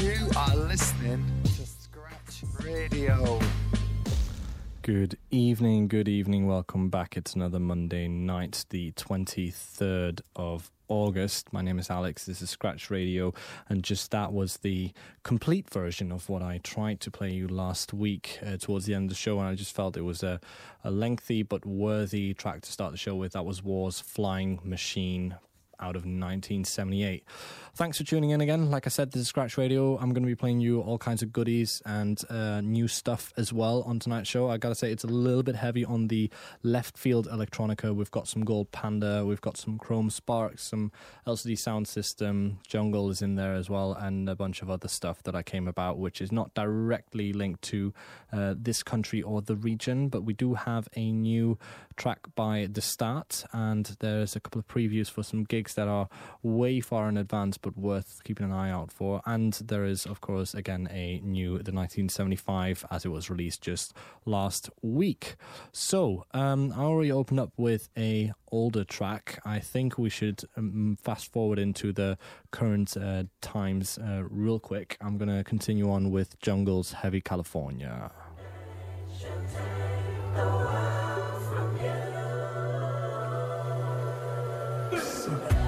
are listening to Scratch Radio. Good evening, good evening. Welcome back. It's another Monday night, the 23rd of August. My name is Alex. This is Scratch Radio, and just that was the complete version of what I tried to play you last week uh, towards the end of the show. And I just felt it was a, a lengthy but worthy track to start the show with. That was War's Flying Machine out of 1978. Thanks for tuning in again. Like I said, this is Scratch Radio. I'm going to be playing you all kinds of goodies and uh, new stuff as well on tonight's show. I got to say, it's a little bit heavy on the left field electronica. We've got some Gold Panda, we've got some Chrome Sparks, some LCD Sound System, Jungle is in there as well, and a bunch of other stuff that I came about, which is not directly linked to uh, this country or the region, but we do have a new track by The Start, and there's a couple of previews for some gigs that are way far in advance but worth keeping an eye out for. And there is, of course, again, a new The 1975 as it was released just last week. So, um, I already opened up with a older track. I think we should um, fast forward into the current uh, times uh, real quick. I'm going to continue on with Jungle's Heavy California. Running,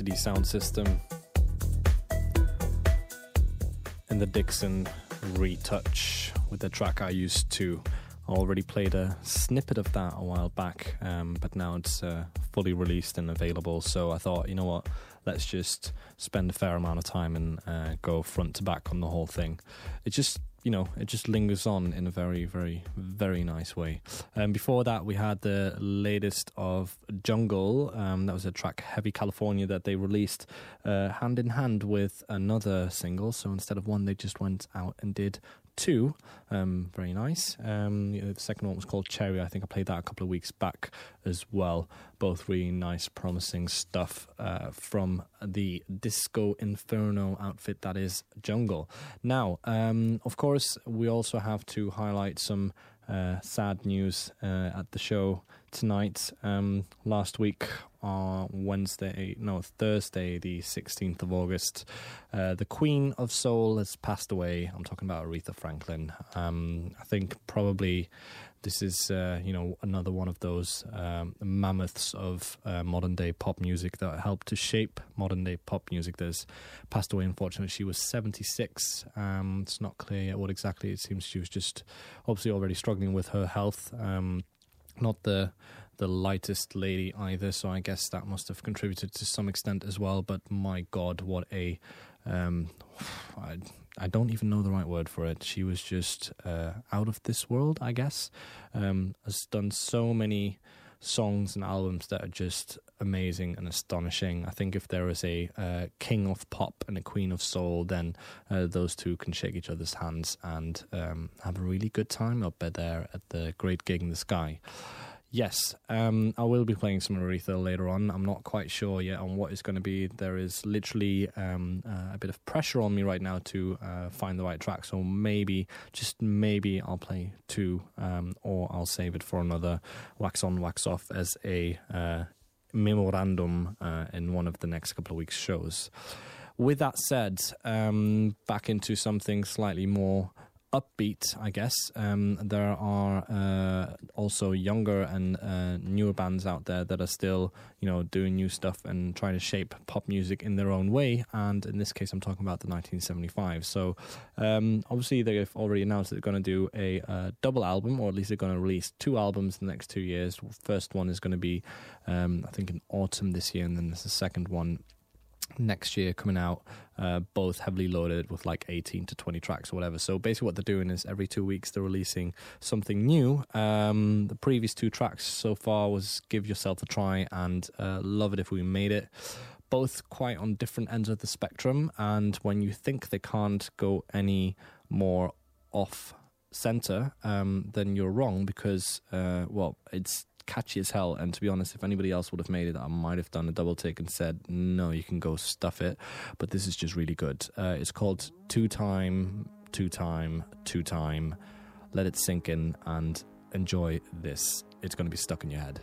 LCD Soundsystem and the Dixon retouch with the track I used to. I already played a snippet of that a while back, um, but now it's uh, fully released and available. So I thought, you know what, let's just spend a fair amount of time and uh, go front to back on the whole thing. It just you know, it just lingers on in a very, very, very nice way. Um, before that, we had the latest of Jungle. Um, that was a track, Heavy California, that they released uh, hand in hand with another single. So instead of one, they just went out and did two. Um, very nice. Um, the second one was called Cherry. I think I played that a couple of weeks back as well. Both really nice, promising stuff uh, from the Disco Inferno outfit that is Jungle. Now, um, of course, we also have to highlight some uh, sad news uh, at the show tonight. Um, last week, on Wednesday, no, Thursday, the 16th of August, uh, the Queen of Soul has passed away. I'm talking about Aretha Franklin. Um, I think probably this is, uh, you know, another one of those um, mammoths of uh, modern day pop music that helped to shape modern day pop music. There's passed away, unfortunately. She was 76. Um, it's not clear yet what exactly. It seems she was just obviously already struggling with her health. Um, not the the lightest lady either, so I guess that must have contributed to some extent as well. But my God, what a um, I, I don't even know the right word for it. She was just uh, out of this world, I guess. Um, has done so many songs and albums that are just amazing and astonishing. I think if there is a uh, king of pop and a queen of soul, then uh, those two can shake each other's hands and um, have a really good time up there at the Great Gig in the Sky. Yes, um, I will be playing some Aretha later on. I'm not quite sure yet on what it's going to be. There is literally um, uh, a bit of pressure on me right now to uh, find the right track. So maybe, just maybe, I'll play two, um, or I'll save it for another wax on, wax off as a uh, memorandum uh, in one of the next couple of weeks' shows. With that said, um, back into something slightly more upbeat, I guess. Um, there are uh, also younger and uh, newer bands out there that are still, you know, doing new stuff and trying to shape pop music in their own way. And in this case, I'm talking about the 1975. So um, obviously, they've already announced that they're going to do a uh, double album, or at least they're going to release two albums in the next two years. First one is going to be, um, I think, in autumn this year, and then there's a second one next year coming out, uh, both heavily loaded with like 18 to 20 tracks or whatever. So basically, what they're doing is every two weeks they're releasing something new. Um, the previous two tracks so far was Give Yourself a Try and uh, Love It If We Made It. Both quite on different ends of the spectrum, and when you think they can't go any more off center, um, then you're wrong because, uh, well, it's catchy as hell. And to be honest, if anybody else would have made it, I might have done a double take and said, no, you can go stuff it. But this is just really good. Uh, it's called Too Time, Too Time, Too Time. Let it sink in and enjoy this. It's going to be stuck in your head.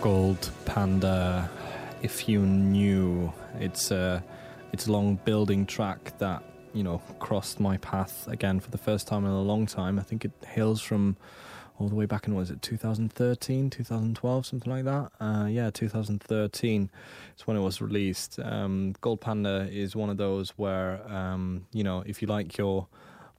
Gold Panda. If you knew, it's a it's a long building track that you know crossed my path again for the first time in a long time. I think it hails from all the way back in was it 2013, 2012, something like that. Uh, yeah, 2013 is when it was released. Um, Gold Panda is one of those where um, you know if you like your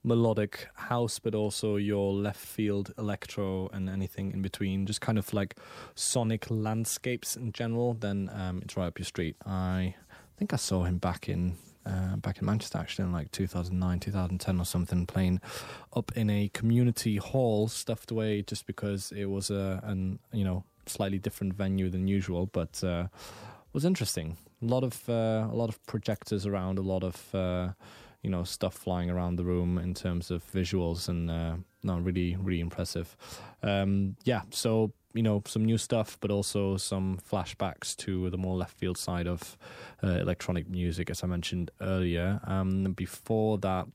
melodic house, but also your left field electro and anything in between, just kind of like sonic landscapes in general, then um, it's right up your street. I think I saw him back in uh, back in Manchester actually in like 2009, 2010 or something, playing up in a community hall, stuffed away just because it was a an you know slightly different venue than usual, but uh, was interesting. A lot of uh, a lot of projectors around, a lot of uh, you know stuff flying around the room in terms of visuals, and uh, really really impressive. Um, yeah, so you know some new stuff, but also some flashbacks to the more left field side of uh, electronic music, as I mentioned earlier. Um, before that,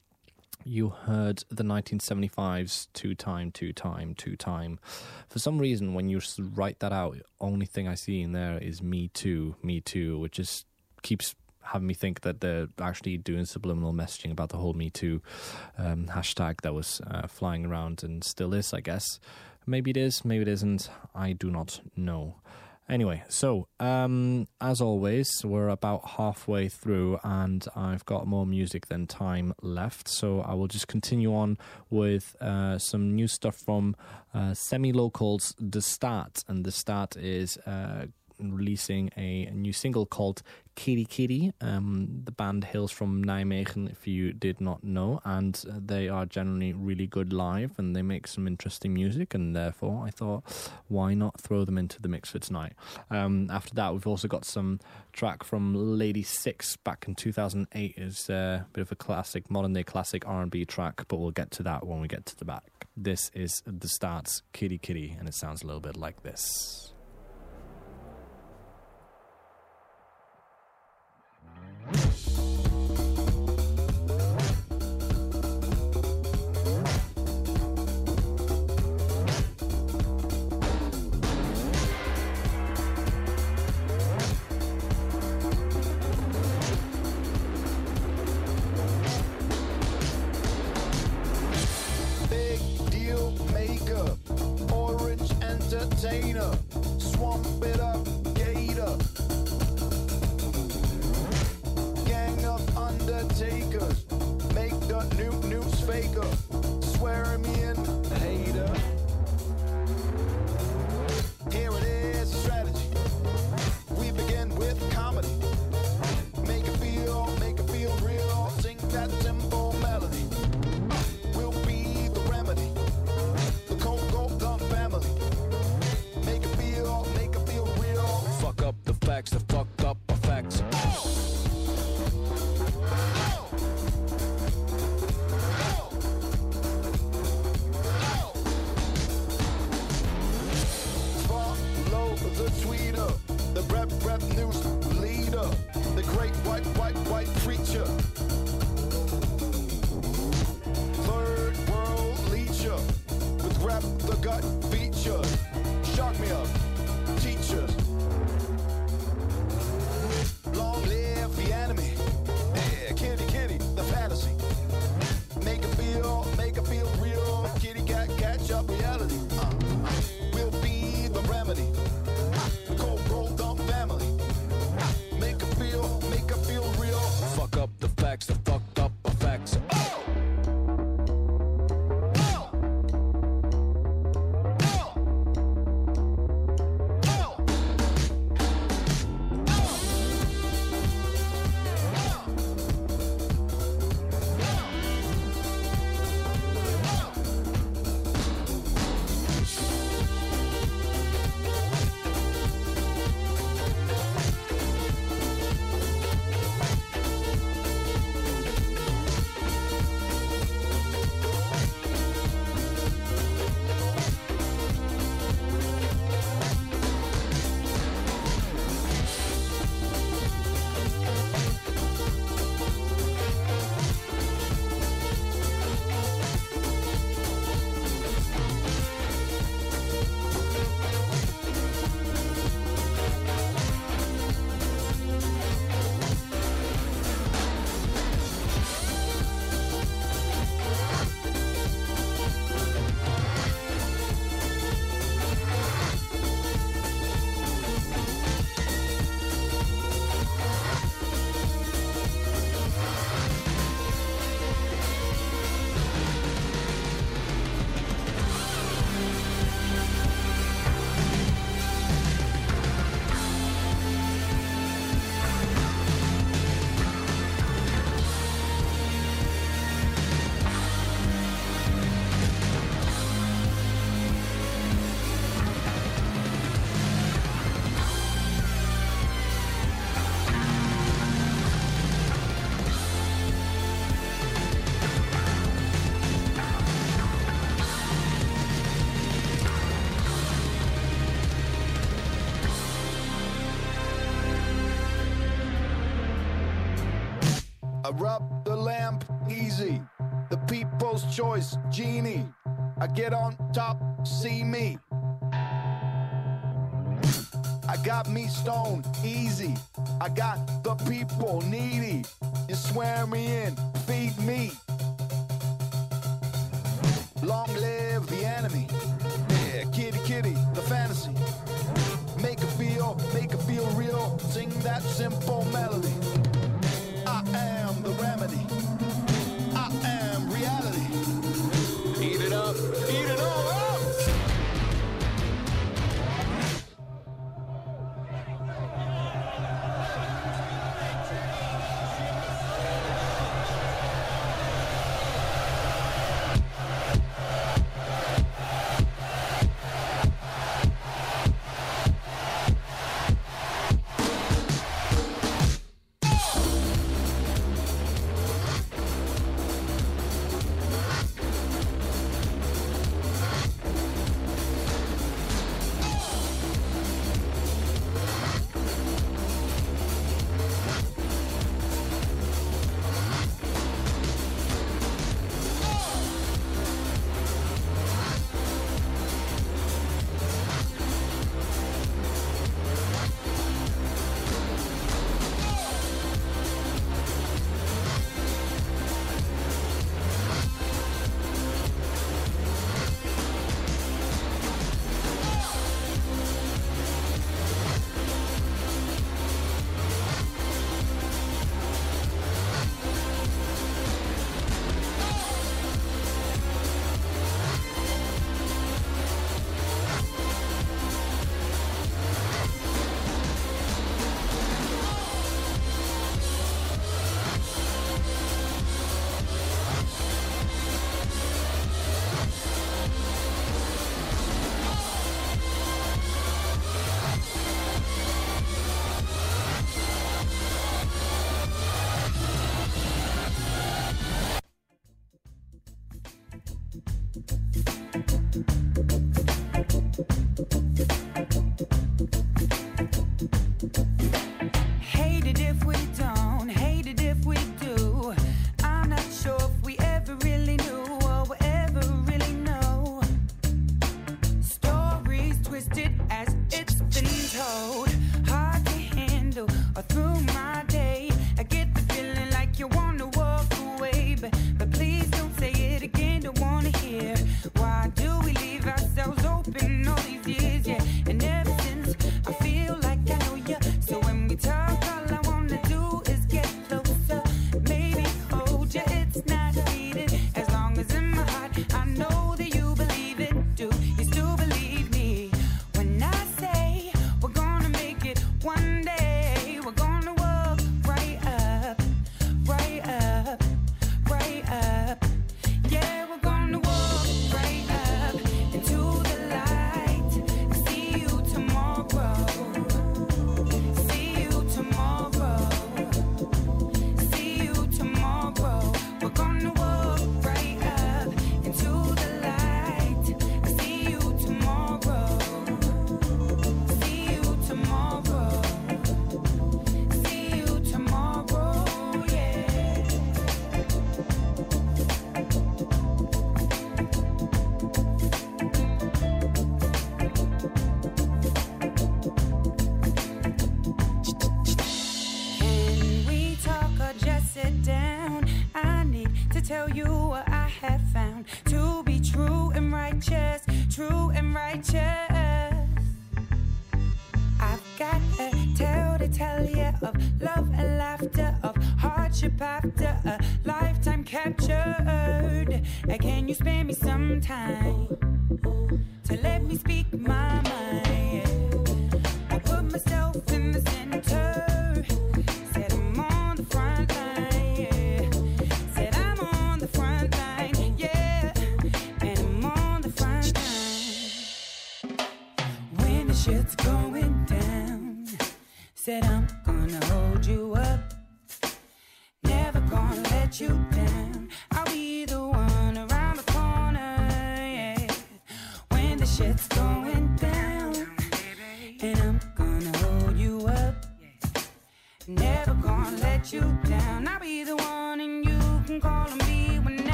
you heard the 1975's Too Time, Too Time, Too Time. For some reason, when you write that out, only thing I see in there is Me Too, Me Too, which just keeps having me think that they're actually doing subliminal messaging about the whole Me Too um, hashtag that was uh, flying around and still is, I guess. Maybe it is, maybe it isn't. I do not know. Anyway, so um, as always, we're about halfway through, and I've got more music than time left. So I will just continue on with uh, some new stuff from uh, Semi Locals The Start, and The Start is. Uh, releasing a, new single called Kitty Kitty. Um, the band hails from Nijmegen, if you did not know, and they are generally really good live and they make some interesting music. And therefore, I thought, why not throw them into the mix for tonight? Um, after that, we've also got some track from Ladi6 back in 2008. is a bit of a classic, modern day classic R&B track, but we'll get to that when we get to the back. This is the starts Kitty Kitty, and it sounds a little bit like this. I rub the lamp easy, the people's choice genie. I get on top, see me. I got me stone easy. I got the people needy. You swear me in, feed me. Long live the enemy. Yeah, kitty kitty, the fantasy. Make it feel, make it feel real. Sing that simple melody am the remedy.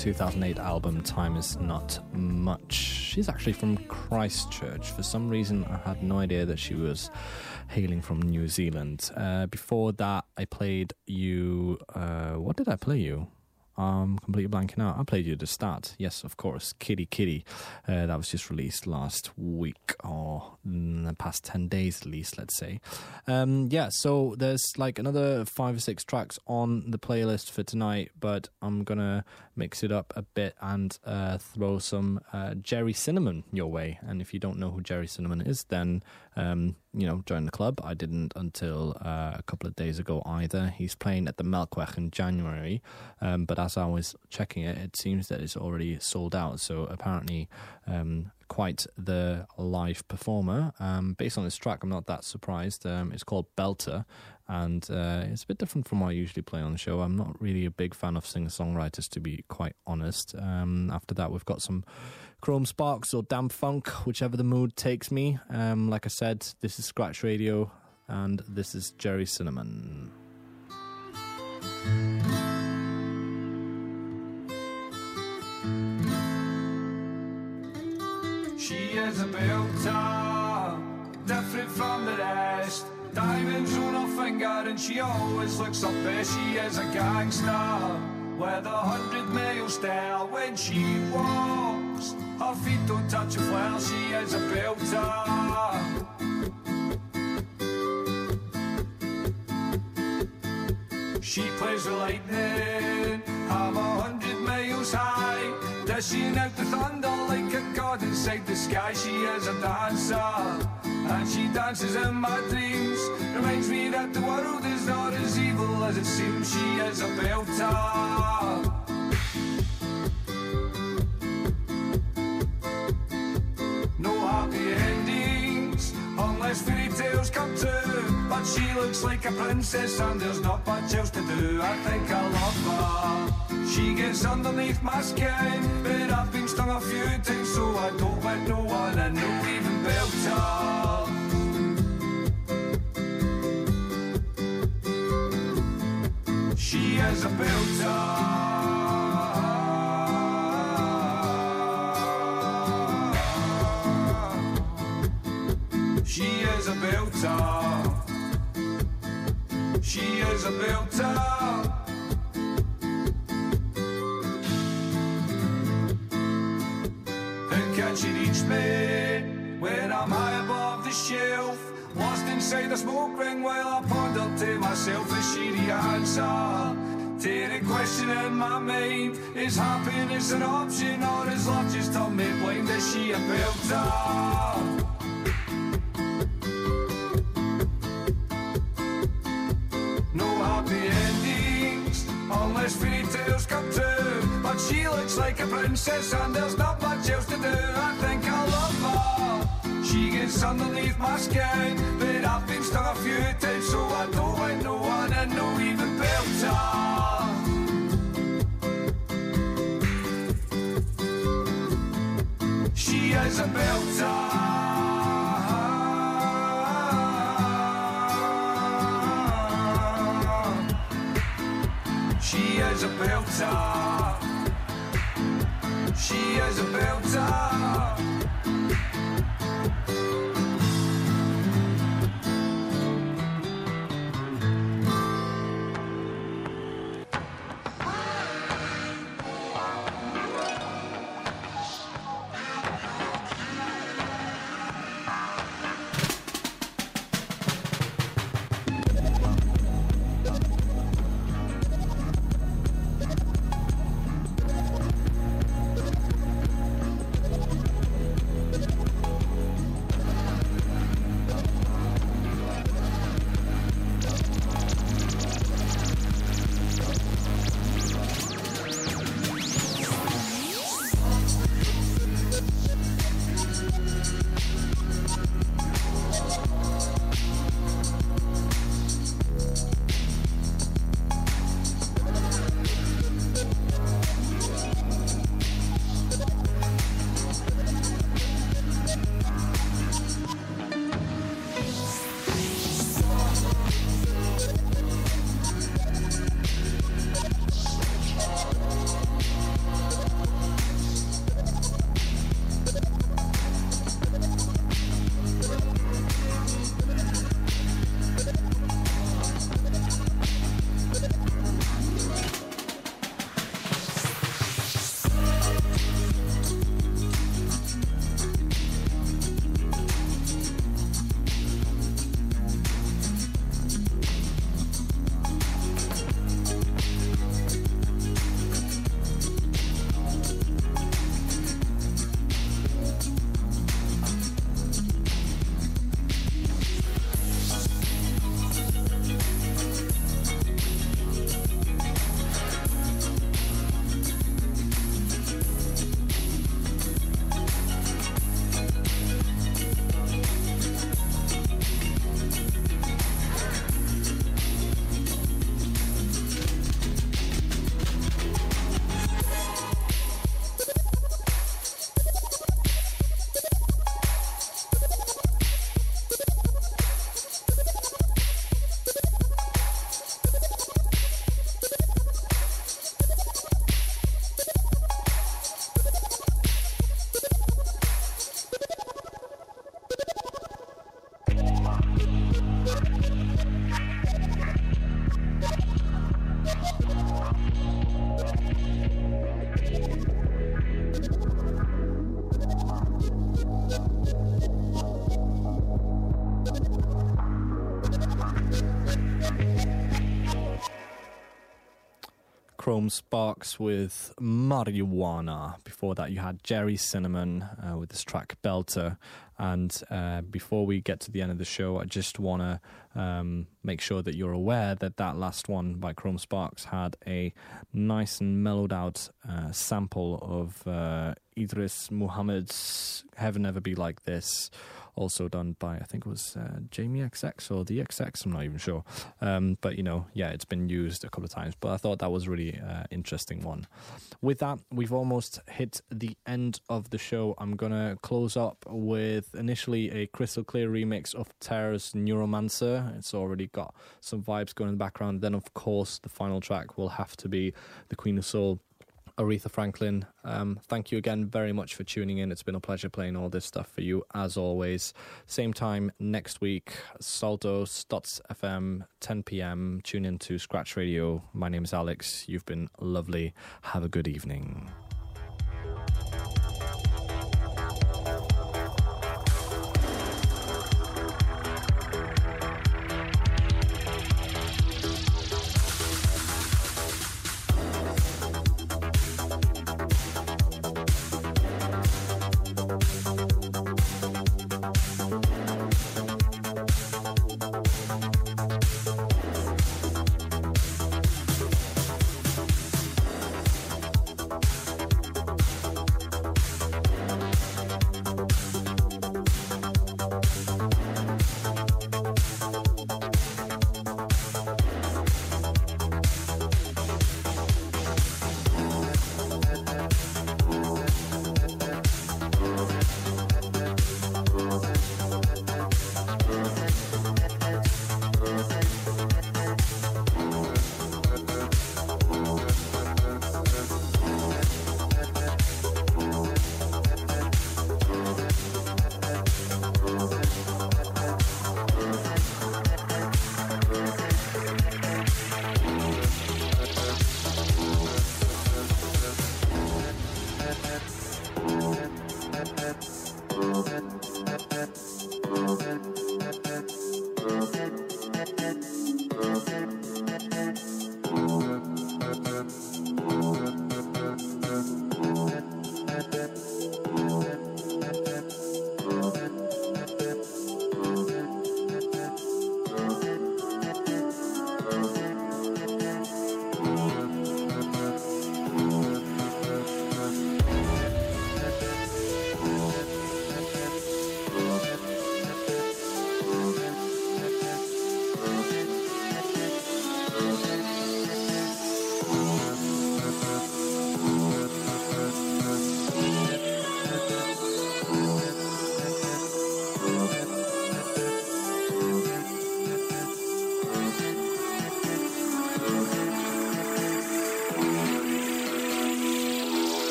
2008 album Time Is Not Much. She's actually from Christchurch. For some reason, I had no idea that she was hailing from New Zealand. Uh, before that, I played you. Uh, what did I play you? I'm completely blanking out. I played you the start. Yes, of course. Kitty Kitty. Uh, that was just released last week or in the past 10 days at least, let's say. Um, yeah, so there's like another five or six tracks on the playlist for tonight, but I'm going to mix it up a bit and uh, throw some uh, Gerry Cinnamon your way. And if you don't know who Gerry Cinnamon is, then, um, you know, join the club. I didn't until uh, a couple of days ago either. He's playing at the Melkweg in January, um, but as I was checking it, it seems that it's already sold out. So apparently, um, quite the live performer. Um, based on this track, I'm not that surprised. Um, it's called Belter, and uh, it's a bit different from what I usually play on the show. I'm not really a big fan of singer songwriters, to be quite honest. Um, after that, we've got some Chrome Sparks or Dam-Funk, whichever the mood takes me. Um, like I said, this is Scratch Radio, and this is Gerry Cinnamon. Is a belter, different from the rest. Diamonds on her finger and she always looks her best. She is a gangster with a hundred mile stare when she walks. Her feet don't touch a floor. She is a belter. She plays with lightning, Dishing out the thunder like a god inside the sky. She is a dancer, and she dances in my dreams. Reminds me that the world is not as evil as it seems. She is a belter. No happy endings unless fairy tales come true. But she looks like a princess and there's not much else to do. I think I love her. She gets underneath my skin, but I've been stung a few times, so I don't let no one I know even belt her. She is a belter. She is a belter. She is a belter. Me when I'm high above the shelf? Lost inside the smoke ring while I ponder to myself the answer? To the question in my mind Is happiness an option or is love just turned me blind? Is she a belter? No happy endings unless fairy tales come true. But she looks like a princess and there's not much else to do. I think I love her. She gets underneath my skin, but I've been stung a few times, so I don't like no one and no even belter. She is a belter. She is a belter. She is a belter. Sparks with Marijuana. Before that, you had Gerry Cinnamon uh, with this track Belter. And uh, before we get to the end of the show, I just want to um, make sure that you're aware that that last one by Chrome Sparks had a nice and mellowed out uh, sample of uh, Idris Muhammad's Heaven Never Be Like This also done by I think it was uh, Jamie XX or the XX. I'm not even sure, um, but you know, yeah, it's been used a couple of times. But I thought that was really uh, interesting one. With that, we've almost hit the end of the show. I'm gonna close up with initially a crystal clear remix of Terror's Neuromancer. It's already got some vibes going in the background. Then, of course, the final track will have to be the Queen of Soul Aretha Franklin. Um, thank you again very much for tuning in. It's been a pleasure playing all this stuff for you, as always. Same time next week, saltos.fm, 10 p.m. Tune in to Scratch Radio. My name is Alex. You've been lovely. Have a good evening.